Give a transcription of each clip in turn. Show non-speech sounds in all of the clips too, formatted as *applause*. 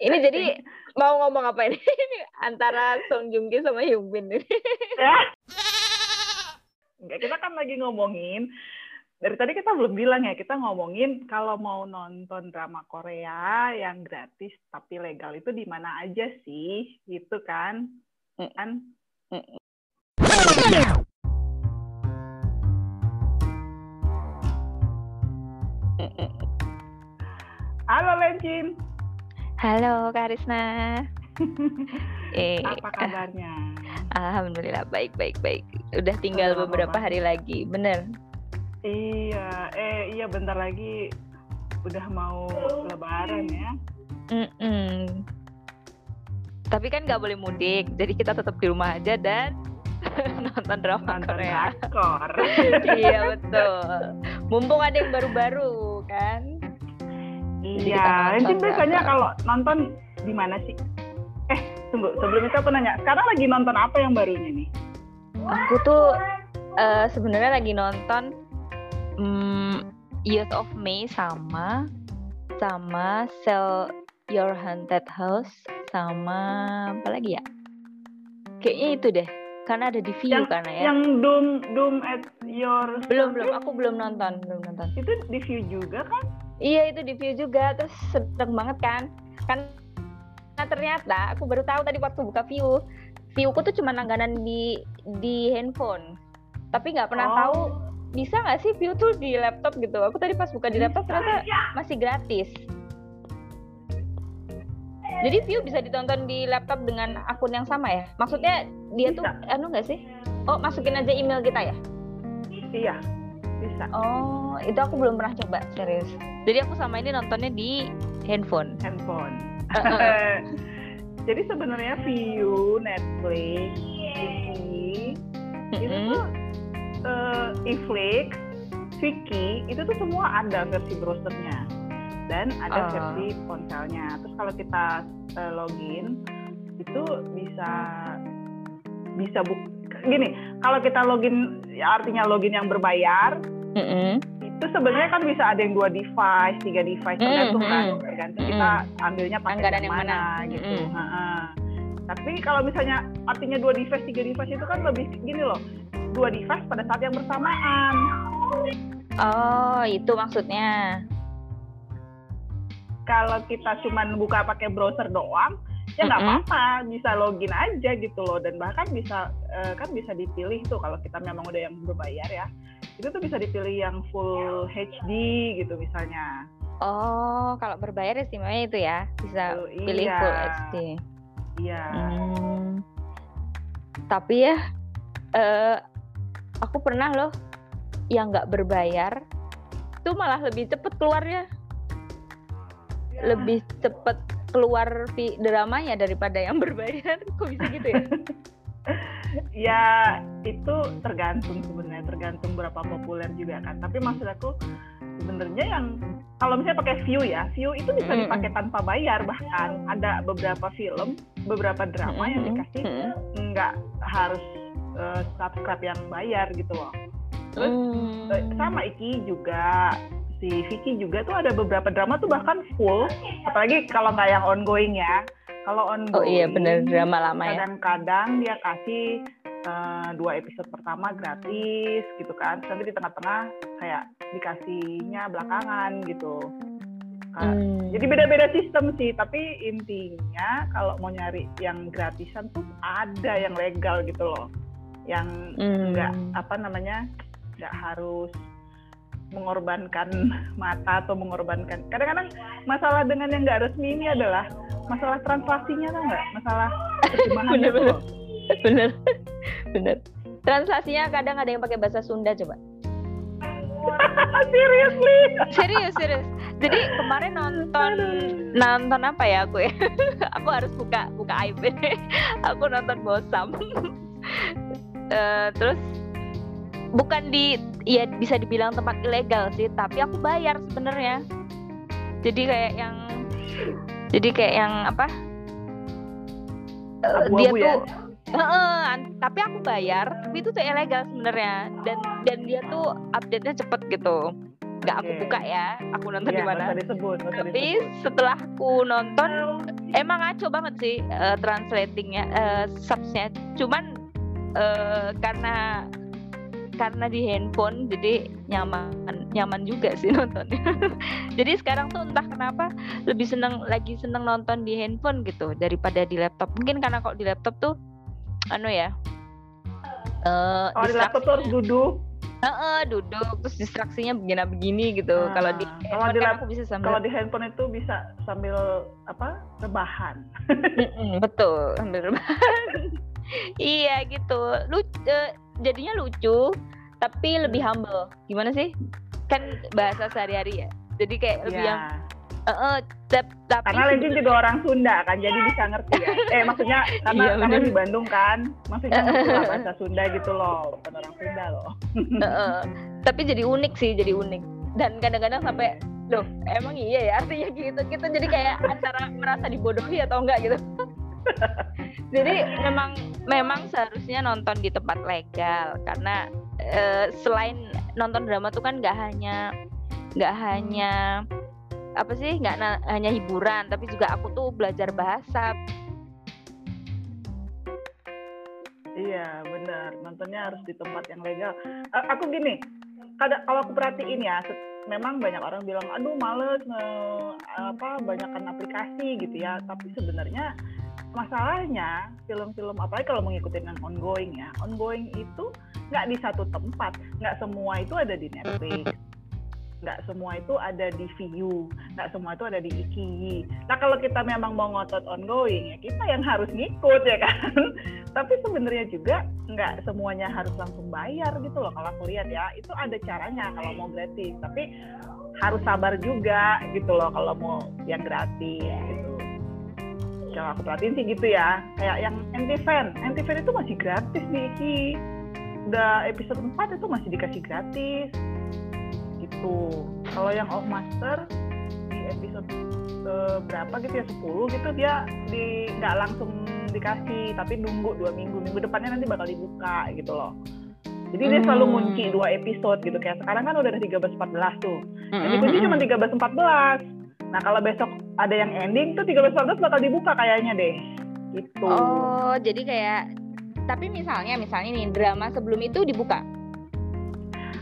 Ini jadi mau ngomong apa ini? ini *laughs* antara Song Joong Ki sama Hyun Bin ini. Ya. *laughs* Enggak, kita kan lagi ngomongin dari tadi kita belum bilang ya, kita ngomongin kalau mau nonton drama Korea yang gratis tapi legal itu di mana aja sih, gitu kan? Kan? Halo Lencin. Halo Karisna. *laughs* eh, apa kabarnya? Alhamdulillah baik baik baik. Udah tinggal beberapa apa? hari lagi, bener? Iya, eh iya bentar lagi udah mau Lebaran ya. Mm -mm. Tapi kan nggak boleh mudik, jadi kita tetap di rumah aja dan *laughs* nonton drama nonton Korea. *laughs* iya betul. Mumpung ada yang baru-baru. Iya, Encin biasanya kalau nonton di mana sih? Eh, tunggu, sebelum itu aku nanya, sekarang lagi nonton apa yang barunya nih? Aku tuh uh, sebenarnya lagi nonton um, Youth of May sama sama Sell Your Haunted House sama apa lagi ya? Kayaknya itu deh, karena ada di view yang, karena ya. Yang Doom Doom at Your belum belum, aku belum nonton, belum nonton. Itu di view juga kan? Iya itu di view juga. Terus sedang banget kan? Kan nah ternyata aku baru tahu tadi waktu buka view viewku tuh cuma langganan di di handphone. Tapi nggak pernah oh. tahu bisa nggak sih view tuh di laptop gitu? Aku tadi pas buka di laptop ternyata masih gratis. Jadi view bisa ditonton di laptop dengan akun yang sama ya? Maksudnya dia bisa. tuh anu nggak sih? Oh masukin aja email kita ya? Iya bisa. Oh itu aku belum pernah coba serius. Jadi aku sama ini nontonnya di handphone. Handphone. *laughs* Jadi sebenarnya view Netflix ini mm -hmm. itu tuh uh, Netflix Viki itu tuh semua ada versi browsernya. Dan ada uh. versi ponselnya. Terus kalau kita uh, login itu bisa bisa buk gini kalau kita login ya artinya login yang berbayar mm -hmm. itu sebenarnya kan bisa ada yang dua device tiga device tergantung mm -hmm. kan tergantung mm -hmm. kita ambilnya pakai yang, yang mana, mana gitu mm -hmm. tapi kalau misalnya artinya dua device tiga device itu kan lebih gini loh dua device pada saat yang bersamaan oh itu maksudnya kalau kita cuma buka pakai browser doang ya nggak mm -hmm. apa-apa bisa login aja gitu loh dan bahkan bisa uh, kan bisa dipilih tuh kalau kita memang udah yang berbayar ya itu tuh bisa dipilih yang full HD gitu misalnya oh kalau berbayar istimewanya itu ya bisa oh, pilih iya. full HD iya hmm. tapi ya uh, aku pernah loh yang nggak berbayar itu malah lebih cepet keluarnya ya. lebih cepet keluar dramanya daripada yang *laughs* berbayar kok bisa gitu ya *laughs* ya itu tergantung sebenarnya tergantung berapa populer juga kan. Tapi maksud aku sebenarnya yang kalau misalnya pakai view ya view itu bisa dipakai tanpa bayar. Bahkan ada beberapa film beberapa drama yang dikasih nggak harus uh, subscribe yang bayar gitu loh. Terus mm. sama Iki juga si Vicky juga tuh ada beberapa drama tuh bahkan full. Apalagi kalau nggak yang ongoing ya kalau ongoing oh iya bener drama lama ya. kadang-kadang dia kasih uh, dua episode pertama gratis gitu kan. Tapi di tengah-tengah kayak dikasihnya belakangan gitu. Hmm. jadi beda-beda sistem sih. Tapi intinya kalau mau nyari yang gratisan tuh ada yang legal gitu loh. Yang nggak hmm. apa namanya nggak harus mengorbankan *laughs* mata atau mengorbankan. Kadang-kadang masalah dengan yang nggak resmi ini adalah masalah translasinya tuh nggak? Masalah *laughs* bener, bener. bener. Bener. Translasinya kadang ada yang pakai bahasa Sunda coba. *laughs* Seriously? Serius serius. Jadi kemarin nonton nonton apa ya aku ya? Aku harus buka buka iPad aku nonton Bosam. Uh, terus bukan di ya bisa dibilang tempat ilegal sih tapi aku bayar sebenarnya. Jadi kayak yang jadi kayak yang apa? Abu -abu dia ya? tuh uh, tapi aku bayar tapi itu tuh ilegal sebenarnya. Dan dan dia tuh update nya cepet gitu. Nggak aku buka ya aku nonton ya, di mana. tapi disebut. setelah aku nonton emang ngaco banget sih uh, translatingnya uh, subsnya. Cuman uh, karena karena di handphone jadi nyaman nyaman juga sih nontonnya *laughs* jadi sekarang tuh entah kenapa lebih seneng lagi seneng nonton di handphone gitu daripada di laptop mungkin karena kok di laptop tuh anu ya uh, oh di laptop tuh harus duduk Heeh, duduk terus distraksinya begini-begini gitu. Nah, kalau di kalau di kan bisa sambil kalau di handphone itu bisa sambil apa? rebahan. betul, sambil rebahan. *laughs* iya gitu. Lu uh, jadinya lucu tapi lebih humble. Gimana sih? Kan bahasa sehari-hari ya. Jadi kayak yeah. lebih yang Uh, uh, tapi karena Legend juga orang Sunda kan, jadi bisa ngerti ya. *laughs* Eh maksudnya karena iya, karena di Bandung kan, *laughs* maksudnya bahasa Sunda gitu loh, bukan orang Sunda loh. *laughs* uh, uh, tapi jadi unik sih, jadi unik. Dan kadang-kadang sampai, loh emang iya ya artinya gitu. Kita jadi kayak antara merasa dibodohi atau enggak gitu. *laughs* jadi memang memang seharusnya nonton di tempat legal karena uh, selain nonton drama tuh kan nggak hanya nggak hanya apa sih nggak hanya hiburan tapi juga aku tuh belajar bahasa. Iya benar. Nontonnya harus di tempat yang legal. Aku gini kalau aku perhatiin ya memang banyak orang bilang aduh males nge, apa banyakkan aplikasi gitu ya. Tapi sebenarnya masalahnya film-film apalagi kalau mengikuti yang ongoing ya ongoing itu nggak di satu tempat nggak semua itu ada di Netflix nggak semua itu ada di Viu, nggak semua itu ada di Iki. Nah kalau kita memang mau ngotot ongoing ya kita yang harus ngikut ya kan. *laughs* Tapi sebenarnya juga nggak semuanya harus langsung bayar gitu loh kalau aku lihat ya. Itu ada caranya kalau mau gratis. Tapi harus sabar juga gitu loh kalau mau yang gratis gitu. Kalau aku perhatiin sih gitu ya. Kayak yang anti-fan, anti-fan itu masih gratis di Iki. Udah episode 4 itu masih dikasih gratis gitu. Kalau yang off master di episode uh, berapa gitu ya 10 gitu dia di nggak langsung dikasih tapi nunggu dua minggu. Minggu depannya nanti bakal dibuka gitu loh. Jadi dia selalu hmm. ngunci dua episode gitu. Kayak sekarang kan udah ada 13 14 tuh. Dan dikunci cuma 13 14 nah kalau besok ada yang ending tuh 13 14 bakal dibuka kayaknya deh. Gitu. Oh jadi kayak tapi misalnya misalnya nih drama sebelum itu dibuka?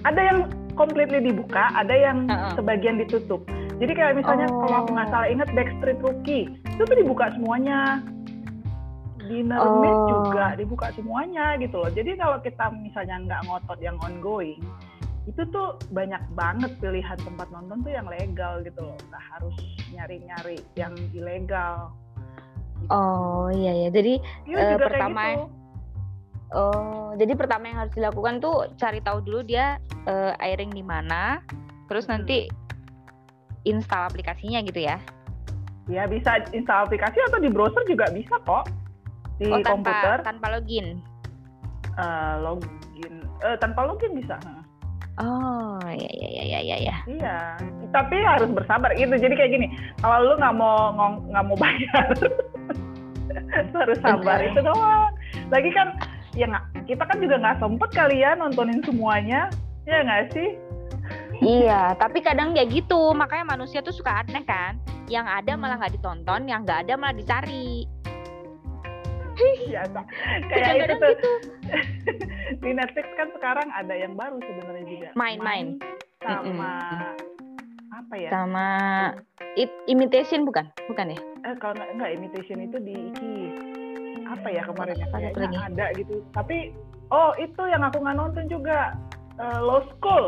Ada yang completely dibuka, ada yang uh -uh. sebagian ditutup. Jadi kayak misalnya oh. kalau aku nggak salah ingat Backstreet Rookie itu tuh dibuka semuanya. Dinner oh. Meet juga dibuka semuanya gitu loh. Jadi kalau kita misalnya nggak ngotot yang ongoing, itu tuh banyak banget pilihan tempat nonton tuh yang legal gitu loh. Nggak harus nyari-nyari yang ilegal. Gitu. Oh iya ya. Jadi uh, pertama gitu Oh, jadi pertama yang harus dilakukan tuh cari tahu dulu dia uh, airing di mana, terus nanti install aplikasinya gitu ya? Ya bisa install aplikasi atau di browser juga bisa kok di oh, tanpa, komputer. Tanpa login? Uh, login, uh, tanpa login bisa. Oh, ya ya ya ya ya ya. Iya, tapi harus bersabar gitu. Jadi kayak gini, kalau lu nggak mau nggak mau bayar, *laughs* harus sabar itu doang. Lagi kan ya nggak kita kan juga nggak sempet kali ya nontonin semuanya. Ya nggak sih? Iya tapi kadang ya gitu. Makanya manusia tuh suka aneh kan. Yang ada malah nggak ditonton yang nggak ada malah dicari. Biasa kayak itu tuh. gitu. *laughs* di Netflix kan sekarang ada yang baru sebenarnya juga. Main-main sama mm -mm. apa ya? Sama it, imitation bukan? Bukan ya? Eh kalau nggak nggak imitation itu di Iki apa ya kemarin ya? Kayaknya ada gitu. Tapi oh itu yang aku nggak nonton juga. Uh, Law School.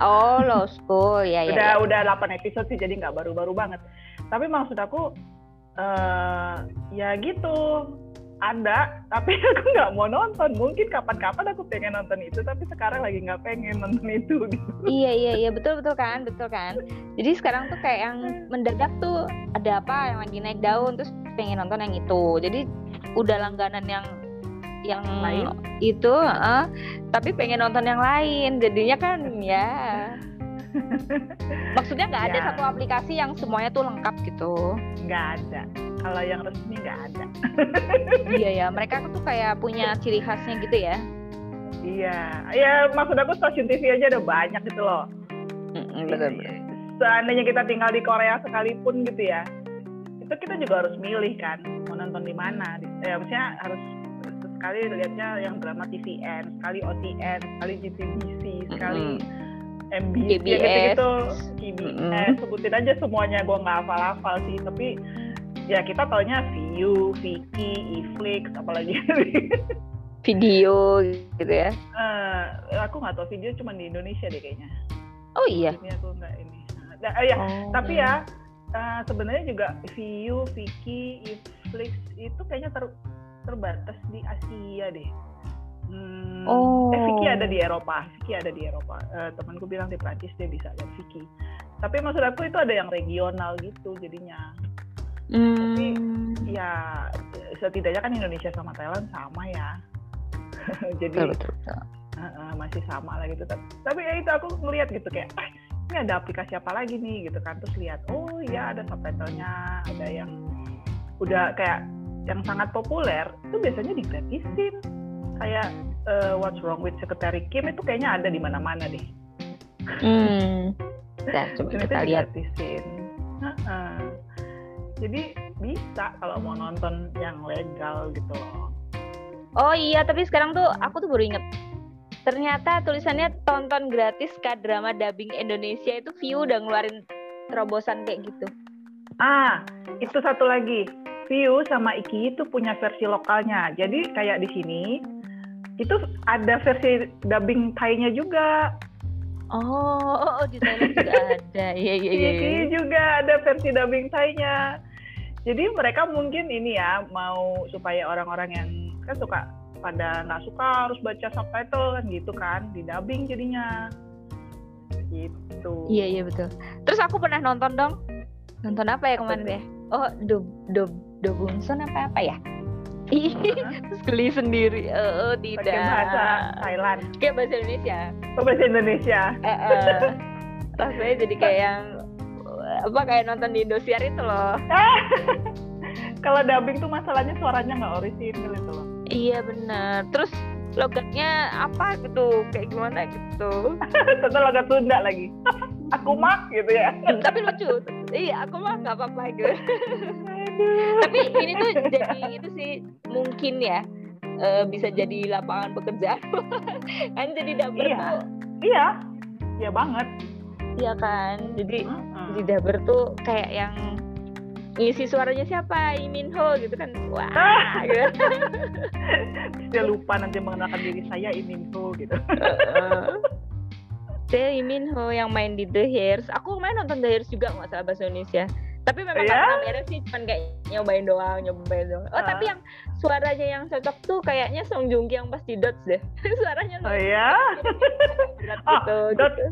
Oh Law School. Ya ya udah ya. udah 8 episode sih jadi nggak baru-baru banget. Tapi maksud aku uh, ya gitu ada tapi *laughs* aku nggak mau nonton. Mungkin kapan-kapan aku pengen nonton itu tapi sekarang lagi nggak pengen nonton itu *laughs* gitu. iya iya iya. Betul betul kan betul kan. Jadi sekarang tuh kayak yang mendadak tuh ada apa yang lagi naik daun terus pengen nonton yang itu. Jadi udah langganan yang yang lain? itu uh, tapi pengen nonton yang lain. Jadinya kan ya *laughs* maksudnya nggak ada ya. satu aplikasi yang semuanya tuh lengkap gitu? Nggak ada. Kalau yang resmi nggak ada. *laughs* Iya ya mereka tuh kayak punya ciri khasnya gitu ya? Iya. Ya maksud aku stasiun TV aja ada banyak gitu loh. Betul, betul. seandainya kita tinggal di Korea sekalipun gitu ya itu kita juga harus milih kan mau nonton di mana. Ya maksudnya harus sekali lihatnya yang drama TVN sekali OTN sekali GTBC sekali MBC KBS. gitu gitu KBS Mm-mm. sebutin aja semuanya gue nggak hafal-hafal sih tapi ya kita taunya Viu, Vicky, Iflix apalagi *laughs* Video gitu ya. Eh, aku nggak tahu video cuma di Indonesia deh kayaknya Oh iya. ini aku nggak ini nah, eh, ya Oh. tapi ya eh, sebenarnya juga Viu, Vicky, Iflix itu kayaknya ter- terbatas di Asia deh. Hmm, Oh. Eh Vicky ada di Eropa, Vicky ada di Eropa. Eh, temanku bilang di Prancis dia bisa lihat Vicky. Tapi maksud aku itu ada yang regional gitu jadinya. Hmm. Ya setidaknya kan Indonesia sama Thailand sama ya. *laughs* Jadi Betul, betul, betul. Uh, uh, masih sama lah gitu tapi, tapi ya itu aku ngeliat gitu kayak ah, ini ada aplikasi apa lagi nih gitu kan terus lihat oh ya ada subtitlenya ada yang udah kayak yang sangat populer itu biasanya digratisin kayak uh, What's Wrong with Secretary Kim itu kayaknya ada di mana-mana deh Hmm. Nah, coba kita lihat. digratisin Uh-uh. jadi bisa kalau mau nonton yang legal gitu loh Oh iya, tapi sekarang tuh aku tuh baru inget. Ternyata tulisannya tonton gratis k drama dubbing Indonesia itu view udah ngeluarin terobosan kayak gitu. Ah, itu satu lagi. View sama Iki itu punya versi lokalnya. Jadi kayak di sini itu ada versi dubbing Thai-nya juga. Oh, oh, oh, di Thailand juga *laughs* ada. Iya, iya, iya. Iki iya. juga ada versi dubbing Thai-nya. Jadi mereka mungkin ini ya mau supaya orang-orang yang kan suka pada nggak suka harus baca subtitle kan gitu kan, di dubbing jadinya. Gitu. Iya, iya betul. Terus aku pernah nonton dong. Nonton apa ya kemarin ya? Oh, do do do Bungsun apa apa ya? Ih, *laughs* terus geli sendiri. Oh, tidak. Pakai bahasa Thailand, Kayak bahasa Indonesia. atau bahasa Indonesia. Eh, eh. rasanya jadi kayak yang apa kayak nonton di Indosiar itu loh. *laughs* Kalau dubbing tuh masalahnya suaranya nggak orisinil itu loh. Iya benar. Terus logatnya apa gitu, kayak gimana gitu. *laughs* Tentu logat Sunda lagi. Aku mah gitu ya. *laughs* Tapi lucu. Iya, aku mah nggak apa-apa gitu. Tapi ini tuh jadi itu sih mungkin ya eh, bisa jadi lapangan pekerjaan. *laughs* kan jadi dapur Iya. tuh, Iya, iya banget. iya kan. Jadi di dapur tuh kayak yang ngisi suaranya siapa Imin Ho gitu kan wah *laughs* gitu. Dia lupa nanti mengenalkan diri saya tuh gitu. Saya Imin Ho yang main di The Hairs aku main nonton The Hairs juga nggak salah bahasa Indonesia tapi memang Iya? nggak pernah beres sih cuman kayak nyobain doang nyobain doang oh Ah. tapi yang suaranya yang cocok tuh kayaknya Song Joong Ki yang pas di Dots deh *laughs* suaranya Oh lucu ya, berat Ah, gitu, Dots. gitu.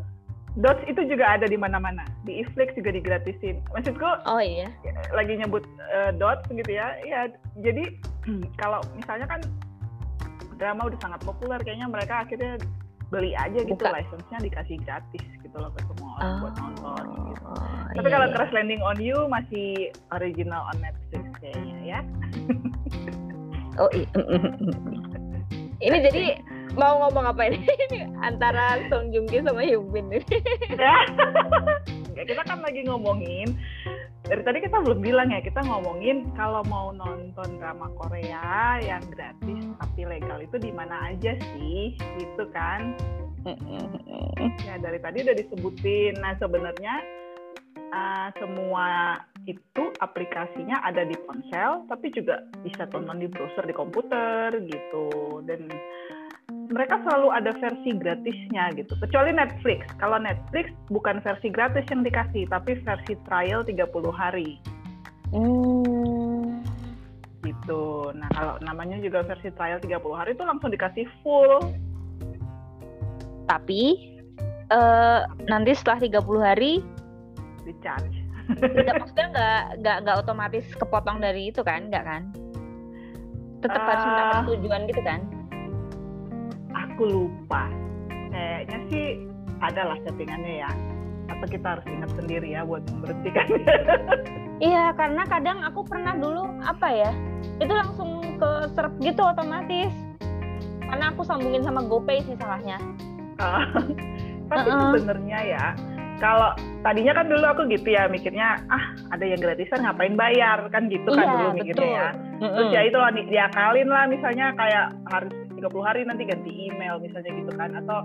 Dots itu juga ada di mana-mana. Di Iflix juga digratisin. Maksudku oh iya lagi nyebut eh, Dots gitu ya. Ya, jadi *clears throat* kalau misalnya kan drama udah sangat populer, kayaknya mereka akhirnya beli aja gitu Buka. license-nya dikasih gratis gitu loh ke semua orang buat nonton gitu. Oh, Tapi iya, kalau iya. Crash Landing on You masih original on Netflix kayaknya ya. *laughs* oh iya *laughs* ini jadi mau ngomong apa ini *laughs* antara Song Joong Ki sama Hyun Bin ini Ya. Enggak, kita kan lagi ngomongin dari tadi kita belum bilang ya kita ngomongin kalau mau nonton drama Korea yang gratis tapi legal itu di mana aja sih? Gitu kan? Ya dari tadi udah disebutin. Nah sebenarnya uh, semua itu aplikasinya ada di ponsel tapi juga bisa tonton di browser di komputer gitu. Dan mereka selalu ada versi gratisnya gitu. Kecuali Netflix. Kalau Netflix bukan versi gratis yang dikasih tapi versi trial 30 hari. Hmm. gitu. Nah kalau namanya juga versi trial 30 hari itu langsung dikasih full. Tapi eh nanti setelah 30 hari di charge tidak maksudnya nggak nggak nggak otomatis kepotong dari itu kan? Nggak kan? Tetap harus minta Ah. persetujuan gitu kan aku lupa. Kayaknya sih ada lah settingannya ya. Atau kita harus ingat sendiri ya buat memberhentikan? *laughs* Iya karena kadang aku pernah dulu apa ya itu langsung ke serp gitu otomatis. Karena aku sambungin sama GoPay sih salahnya. Ah, tapi Uh-uh. sebenarnya ya. Kalau tadinya kan dulu aku gitu ya mikirnya ah ada yang gratisan ngapain bayar? Kan gitu kan Iya, dulu mikirnya ya. terus ya itu lah di- diakalin lah misalnya kayak harus 30 hari nanti ganti email misalnya gitu kan. Atau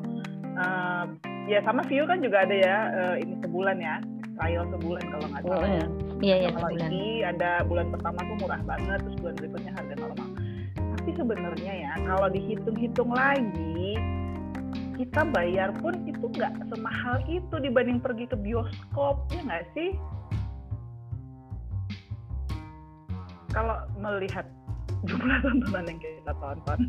eh, ya sama view kan juga ada ya eh, ini sebulan ya trial sebulan kalau nggak salah. Ya Iya. Iya kalau ini ada bulan pertama tuh murah banget terus bulan berikutnya harga normal. Tapi sebenarnya ya kalau dihitung-hitung lagi kita bayar pun itu nggak semahal itu dibanding pergi ke bioskop ya nggak sih? Kalau melihat jumlah tontonan yang kita tonton.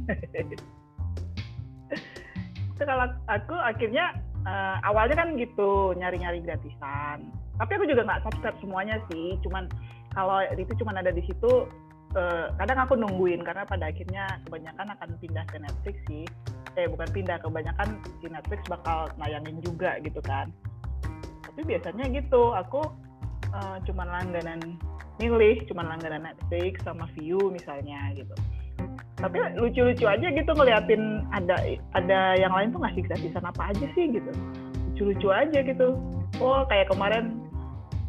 Itu kalau aku akhirnya eh, awalnya kan gitu nyari-nyari gratisan. Tapi aku juga nggak subscribe semuanya sih. Cuman kalau itu cuman ada di situ eh, kadang aku nungguin. Karena pada akhirnya kebanyakan akan pindah ke Netflix sih. Eh bukan pindah kebanyakan di Netflix bakal nayangin juga gitu kan. Tapi biasanya gitu aku eh, cuman langganan milih cuman langganan Netflix sama View misalnya gitu. Tapi lucu-lucu aja gitu ngeliatin ada ada yang lain tuh ngasih gratisan apa aja sih gitu. Lucu-lucu aja gitu. Oh kayak kemarin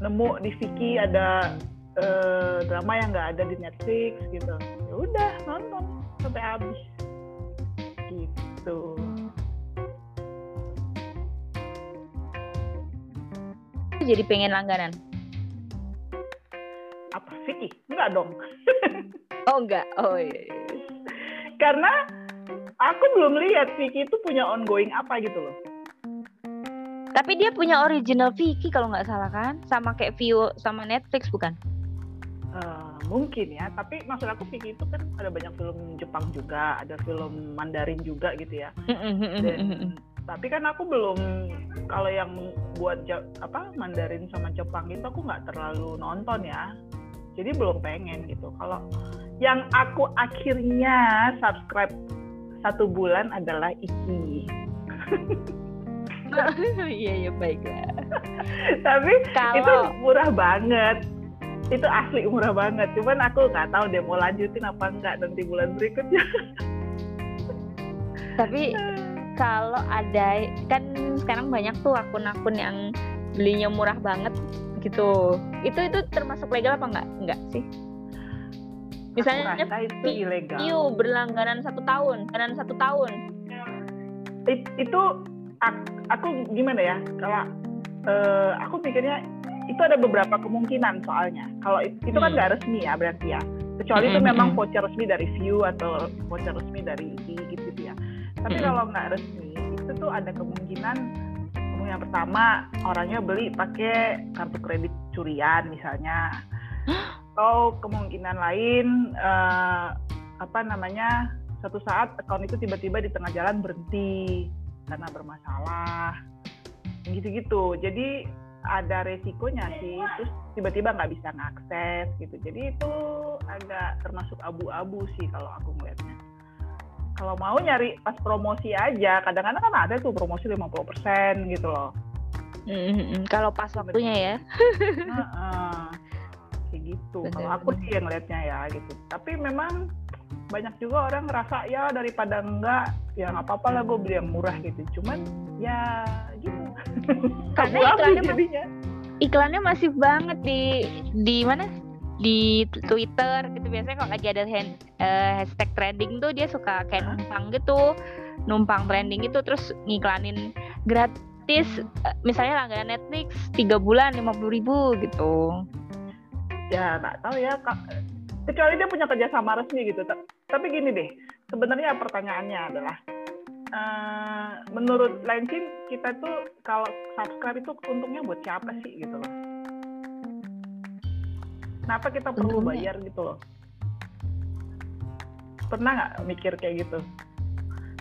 nemu di Viki ada eh, drama yang nggak ada di Netflix gitu. Ya udah nonton sampai habis. Gitu. Jadi pengen langganan. Viki enggak dong *laughs* Oh enggak. Oh iya. iya. karena aku belum lihat Viki itu punya ongoing apa gitu loh Tapi dia punya original Vicky kalau nggak salah kan? Sama kayak View sama Netflix bukan? Eh, mungkin ya tapi maksud aku Viki itu kan ada banyak film Jepang juga ada film Mandarin juga gitu ya dan tapi kan aku belum kalau yang buat apa Mandarin sama Jepang itu aku nggak terlalu nonton ya jadi belum pengen gitu. Kalau yang aku akhirnya subscribe satu bulan adalah Iki. *laughs* Iya iya baiklah. *laughs* tapi itu Kalau murah banget. Itu asli murah banget. Cuman aku nggak tahu deh mau lanjutin apa enggak nanti bulan berikutnya. *laughs* Tapi kalau ada kan sekarang banyak tuh akun-akun yang belinya murah banget gitu. Itu itu termasuk legal apa enggak? Enggak sih. Misalnya itu ilegal View berlangganan satu tahun, langganan satu tahun. It- itu ak- aku gimana ya kalau eh, aku mikirnya itu ada beberapa kemungkinan soalnya kalau it- itu kan Hmm. nggak resmi ya berarti ya kecuali itu Mm-mm, memang mm-mm. voucher resmi dari view atau voucher resmi dari IG gitu, gitu ya tapi Mm-mm. kalau nggak resmi itu tuh ada kemungkinan kemungkinan pertama orangnya beli pakai kartu kredit curian misalnya. *gasps* Atau kemungkinan lain eh, apa namanya satu saat account itu tiba-tiba di tengah jalan berhenti karena bermasalah. Gitu-gitu. Jadi ada resikonya sih. Terus tiba-tiba nggak bisa ngakses gitu. Jadi itu agak termasuk abu-abu sih kalau aku melihatnya kalau mau nyari pas promosi aja kadang-kadang kan ada tuh promosi 50% gitu loh Mm-mm. Kalau pas waktunya ya. *laughs* Heeh. kayak gitu. Kalau aku sih yang ngelihatnya ya gitu. Tapi memang banyak juga orang ngerasa ya daripada enggak ya nggak apa-apa lah gue beli yang murah gitu. Cuman ya gitu. *laughs* Karena iklannya jadinya. Iklannya masif banget di di mana? Di Twitter gitu. Biasanya kalau lagi ada hand- eh, hashtag trending tuh dia suka kayak numpang gitu, numpang trending itu terus ngiklanin gratis eh, misalnya langganan Netflix tiga bulan lima puluh ribu gitu. ya nggak tahu ya Kak. kecuali dia punya kerjasama resmi gitu Ta- tapi gini deh sebenarnya pertanyaannya adalah eh, menurut Lensin kita tuh kalau subscribe itu untungnya buat siapa sih gitu loh kenapa kita perlu Untungnya? bayar gitu loh pernah nggak mikir kayak gitu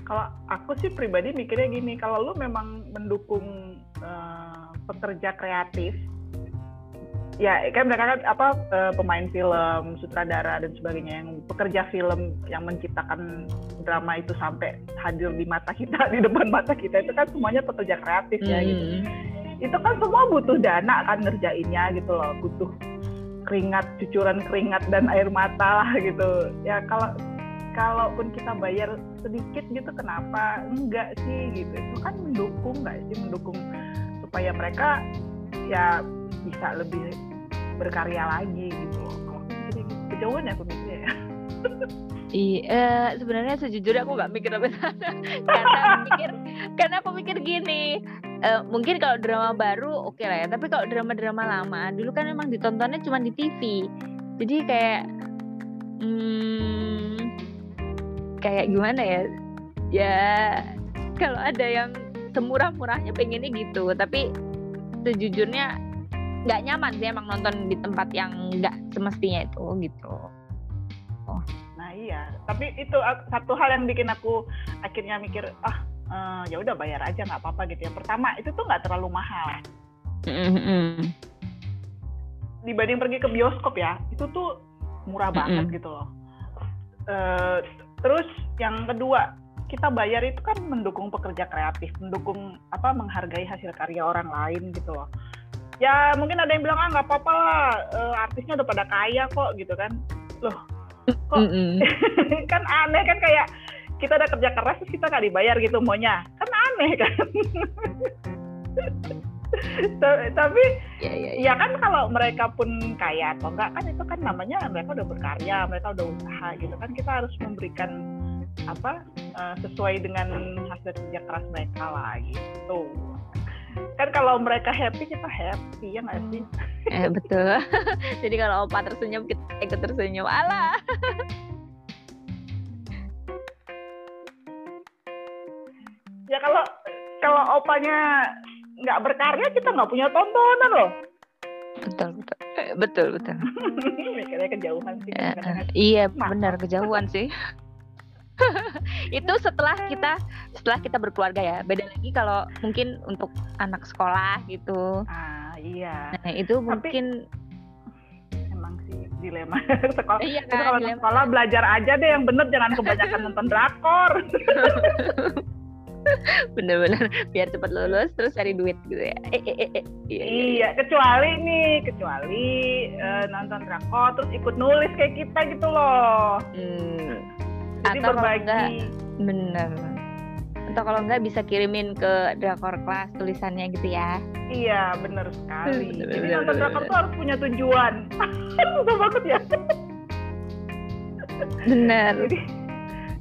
kalau aku sih pribadi mikirnya gini kalau lu memang mendukung eh, pekerja kreatif ya kan mereka kan apa eh, pemain film sutradara dan sebagainya yang pekerja film yang menciptakan drama itu sampai hadir di mata kita *laughs* di depan mata kita itu kan semuanya pekerja kreatif ya gitu. Hmm. itu kan semua butuh dana kan ngerjainnya gitu loh. Butuh keringat cucuran keringat dan air mata lah *laughs* gitu. Ya kalau kalaupun kita bayar sedikit gitu kenapa enggak sih gitu. Itu kan mendukung nggak sih? Mendukung supaya mereka ya bisa lebih berkarya lagi gitu. Kejauhan ya aku mikirnya ya. Iya, sebenarnya sejujurnya aku nggak mikir sana *laughs* karena mikir karena aku mikir gini eh, mungkin kalau drama baru oke lah ya. Tapi kalau drama-drama lama dulu kan emang ditontonnya cuma di TV jadi kayak hmm, kayak gimana ya ya kalau ada yang semurah-murahnya pengennya gitu tapi sejujurnya nggak nyaman sih emang nonton di tempat yang nggak semestinya itu gitu Nah iya, tapi itu satu hal yang bikin aku akhirnya mikir ah eh, ya udah bayar aja nggak apa-apa gitu ya. Pertama itu tuh nggak terlalu mahal Mm-mm. dibanding pergi ke bioskop ya. Itu tuh murah banget gitu loh. Eh, terus yang kedua kita bayar itu kan mendukung pekerja kreatif, mendukung apa menghargai hasil karya orang lain gitu loh. Ya mungkin ada yang bilang ah nggak apa-apa lah, eh, artisnya udah pada kaya kok gitu kan. Loh kok Mm-mm. *laughs* kan aneh kan kayak kita udah kerja keras terus kita nggak dibayar gitu maunya kan aneh kan *laughs* tapi ya ya ya ya kan kalau mereka pun kaya atau enggak kan itu kan namanya mereka udah berkarya mereka udah usaha gitu kan kita harus memberikan apa eh, sesuai dengan hasil kerja keras mereka lah gitu kan kalau mereka happy kita happy ya nggak sih Eh, betul. *laughs* Jadi kalau opa tersenyum kita ikut tersenyum. Alah. ya kalau kalau opanya nggak berkarya kita nggak punya tontonan loh Betul betul. Eh, Betul betul. *laughs* mikirnya kejauhan sih kadang-kadang. iya Maaf. benar kejauhan sih. *laughs* itu setelah kita setelah kita berkeluarga ya. Beda lagi kalau mungkin untuk anak sekolah gitu. ah iya Nah, itu mungkin emang sih dilema *laughs* sekolah iya itu kalau kan. dilema. sekolah belajar aja deh yang bener jangan kebanyakan nonton drakor *laughs* Bener-bener biar cepat lulus terus cari duit gitu ya. Eh, eh, eh, eh. Iya, iya, iya. kecuali nih kecuali eh, nonton drakor terus ikut nulis kayak kita gitu loh Hmm. jadi Atau berbagi enggak, Bener. Atau kalau enggak bisa kirimin ke drakor kelas tulisannya gitu ya. iya bener sekali Bener, jadi bener, nonton bener, drakor bener. tuh harus punya tujuan *laughs* susah banget ya Bener. jadi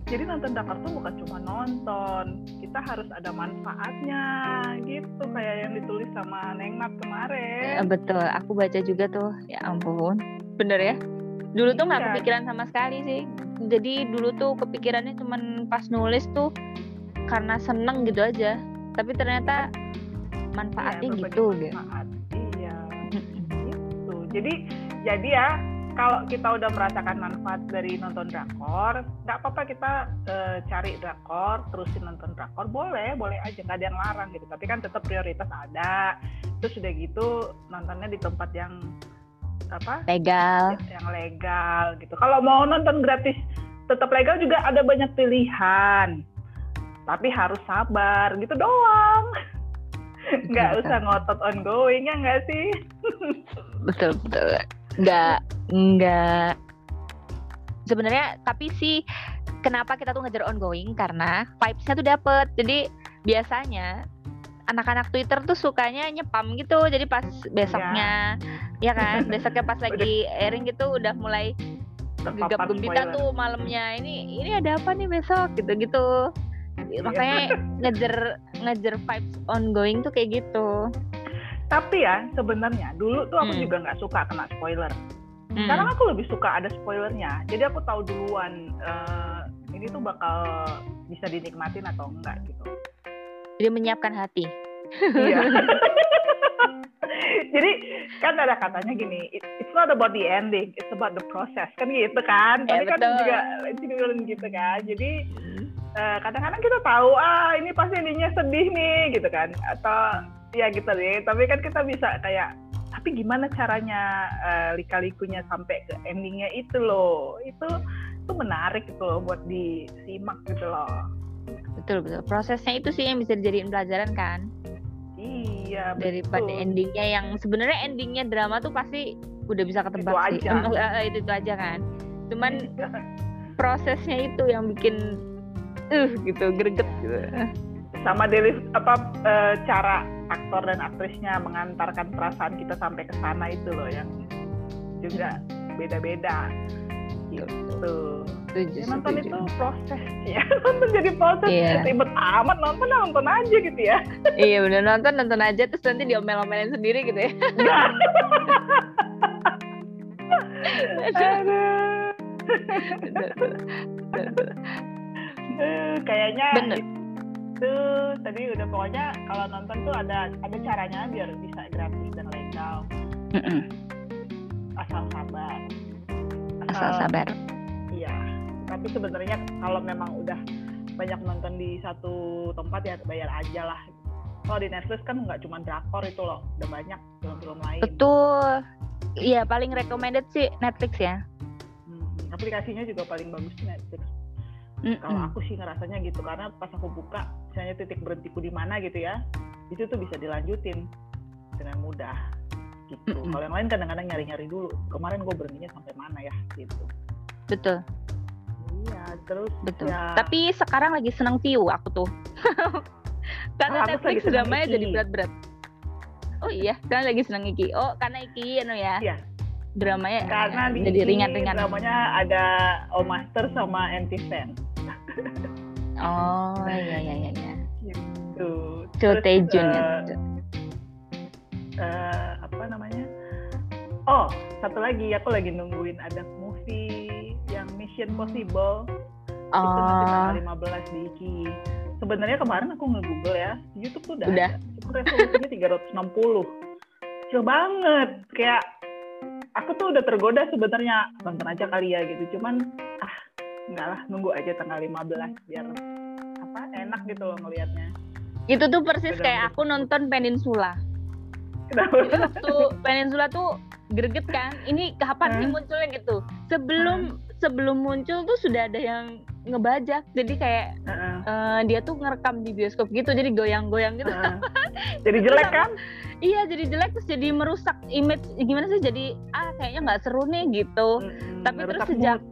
jadi nonton drakor tuh bukan cuma nonton kita harus ada manfaatnya gitu kayak yang ditulis sama Neng Mat Eh, kemarin betul, aku baca juga tuh. Ya ampun. Bener ya? Dulu tuh nggak Iya. kepikiran sama sekali sih. Jadi dulu tuh kepikirannya cuman pas nulis tuh karena seneng gitu aja. Tapi ternyata manfaatnya Iya, berbagi gitu. gitu. manfaat. iya Mm-mm. gitu jadi jadi ya kalau kita udah merasakan manfaat dari nonton drakor nggak apa-apa kita eh, cari drakor terusin nonton drakor boleh boleh aja nggak ada yang larang gitu. Tapi kan tetap prioritas ada. Terus udah gitu nontonnya di tempat yang apa? Legal. yang legal gitu. Kalau mau nonton gratis tetap legal juga ada banyak pilihan. Tapi harus sabar gitu doang. *laughs* Nggak usah ngotot ongoing ya nggak sih? *laughs* Betul betul nggak nggak. Sebenarnya tapi sih kenapa kita tuh ngejar ongoing? Karena vibes-nya tuh dapet. Jadi biasanya anak-anak Twitter tuh sukanya nyepam gitu. Jadi pas besoknya ya kan? Besoknya pas *laughs* lagi airing gitu udah mulai gegap spoiler. tuh malamnya. Ini ini ada apa nih besok? Gitu gitu. Makanya ngejar ngejar vibes ongoing tuh kayak gitu tapi ya sebenarnya dulu tuh aku Hmm. juga nggak suka kena spoiler Hmm. sekarang aku lebih suka ada spoilernya jadi aku tahu duluan eh, ini tuh bakal bisa dinikmatin atau enggak gitu jadi menyiapkan hati Iya. *laughs* Jadi kan ada katanya gini, "It- it's not about the ending, it's about the process kan gitu kan. Ya, Tapi kan betul. juga bilang gitu kan. Jadi eh, kadang-kadang kita tahu ah ini pasti endingnya sedih nih gitu kan. Atau ya gitu deh. Tapi kan kita bisa kayak tapi gimana caranya eh, lika-likunya sampai ke endingnya itu loh. Itu itu menarik gitu loh buat disimak gitu loh. betul betul prosesnya itu sih yang bisa dijadiin pelajaran kan Iya, daripada betul. endingnya yang sebenarnya endingnya drama tuh pasti udah bisa ketebak Itu sih aja. *laughs* Eh, itu itu aja kan cuman prosesnya itu yang bikin uh gitu greget gitu sama dari apa uh, cara aktor dan aktrisnya mengantarkan perasaan kita sampai ke sana itu loh yang juga beda-beda gitu. Tujuh, ya, nonton itu proses ya *laughs* nonton jadi proses Iya. ribet amat nonton ya nonton aja gitu ya iya bener nonton nonton aja terus nanti diomel-omelin sendiri gitu ya. *laughs* Aduh. Eh, kayaknya Bener. Itu tadi udah pokoknya kalau nonton tuh ada ada caranya biar bisa gratis dan legal Mm-mm. asal sabar Asal sabar. iya tapi sebenarnya kalau memang udah banyak nonton di satu tempat ya bayar aja lah kalau di Netflix kan nggak cuma drakor itu loh udah banyak film-film lain Betul. Iya paling recommended sih Netflix ya. Hmm, aplikasinya juga paling bagus Netflix Mm-mm. kalau aku sih ngerasanya gitu karena pas aku buka misalnya titik berhentiku di mana gitu ya itu tuh bisa dilanjutin dengan mudah gitu Mm-mm. kalau yang lain kadang-kadang nyari-nyari dulu kemarin gue berhentinya sampai mana ya gitu Betul iya terus betul. ya Tapi sekarang lagi seneng view aku tuh. Oh, *laughs* karena aku Netflix dramanya Iki. jadi berat-berat. Oh iya, karena lagi seneng Iki. Oh karena Iki anu ya. Iya. Dramanya karena di jadi ringan-ringan. namanya ada O Master sama Anti Fan *laughs* Oh iya iya iya. iya. gitu Terus, Taejun ya. eh, eh, apa namanya oh satu lagi aku lagi nungguin ada movie yang Mission Possible itu nanti Oh tanggal 15 di Iki. Sebenarnya kemarin aku nge-google ya, YouTube tuh udah, Udah. ada. Cuma resolusinya 360. Kecil banget. Kayak aku tuh udah tergoda sebenarnya nonton aja kali ya gitu. Cuman ah enggak lah, nunggu aja tanggal 15 biar apa enak gitu loh ngelihatnya. itu tuh persis Udah kayak menurut aku nonton Peninsula. Kenapa? Jadi waktu Peninsula tuh greget kan. Ini kapan sih Hmm. munculnya gitu? Sebelum sebelum muncul tuh sudah ada yang ngebajak. Jadi kayak Heeh, eh, dia tuh ngerekam di bioskop gitu. Jadi goyang-goyang gitu. heeh. Jadi jelek kan? *laughs* Iya jadi jelek terus jadi merusak image gimana sih jadi ah kayaknya nggak seru nih gitu. Mm-mm, Tapi terus sejak mood.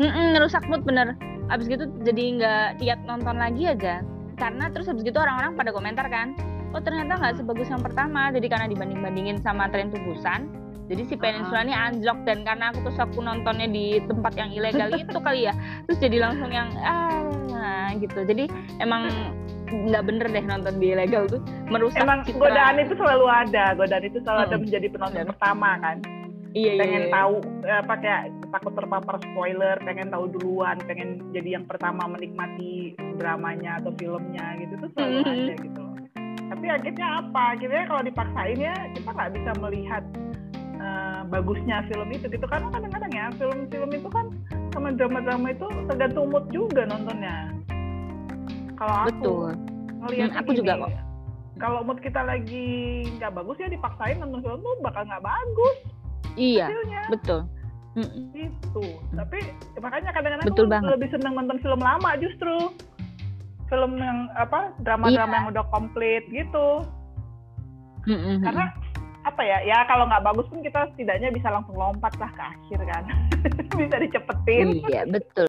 Mm-mm, ngerusak mood bener. Abis gitu jadi nggak tiap nonton lagi aja. Karena terus abis gitu orang-orang pada komentar kan, oh ternyata nggak sebagus yang pertama. Jadi karena dibanding-bandingin sama tren tubusan, jadi si Peninsula ini anjlok dan karena aku terus aku nontonnya di tempat yang ilegal *laughs* itu kali ya, terus jadi langsung yang ah gitu. Jadi emang nggak bener deh nonton di ilegal tuh merusak Emang citra. godaan itu selalu ada, godaan itu selalu ada Mm-mm. menjadi penonton Benar. pertama kan. Iya, iya, pengen iya. tahu eh, apa kayak takut terpapar spoiler, pengen tahu duluan, pengen jadi yang pertama menikmati dramanya atau filmnya gitu tuh selalu Mhm. ada gitu loh. Tapi akhirnya apa? Akhirnya kalau dipaksain ya kita nggak bisa melihat eh, bagusnya film itu gitu karena kadang-kadang ya film-film itu kan sama drama-drama itu tergantung mood juga nontonnya. Kalau aku Betul. ngelihatnya Hmm, aku juga gini, kok. Kalau mood kita lagi nggak bagus ya dipaksain nonton film tuh bakal nggak bagus Iya, hasilnya betul. Mm-mm. gitu tapi ya makanya kadang-kadang Betul banget. lebih seneng nonton film lama justru film yang apa drama-drama Iya. yang udah komplit gitu Mm-mm. karena apa ya ya kalau nggak bagus pun kita setidaknya bisa langsung lompat lah ke akhir kan *laughs* bisa dicepetin Iya, betul.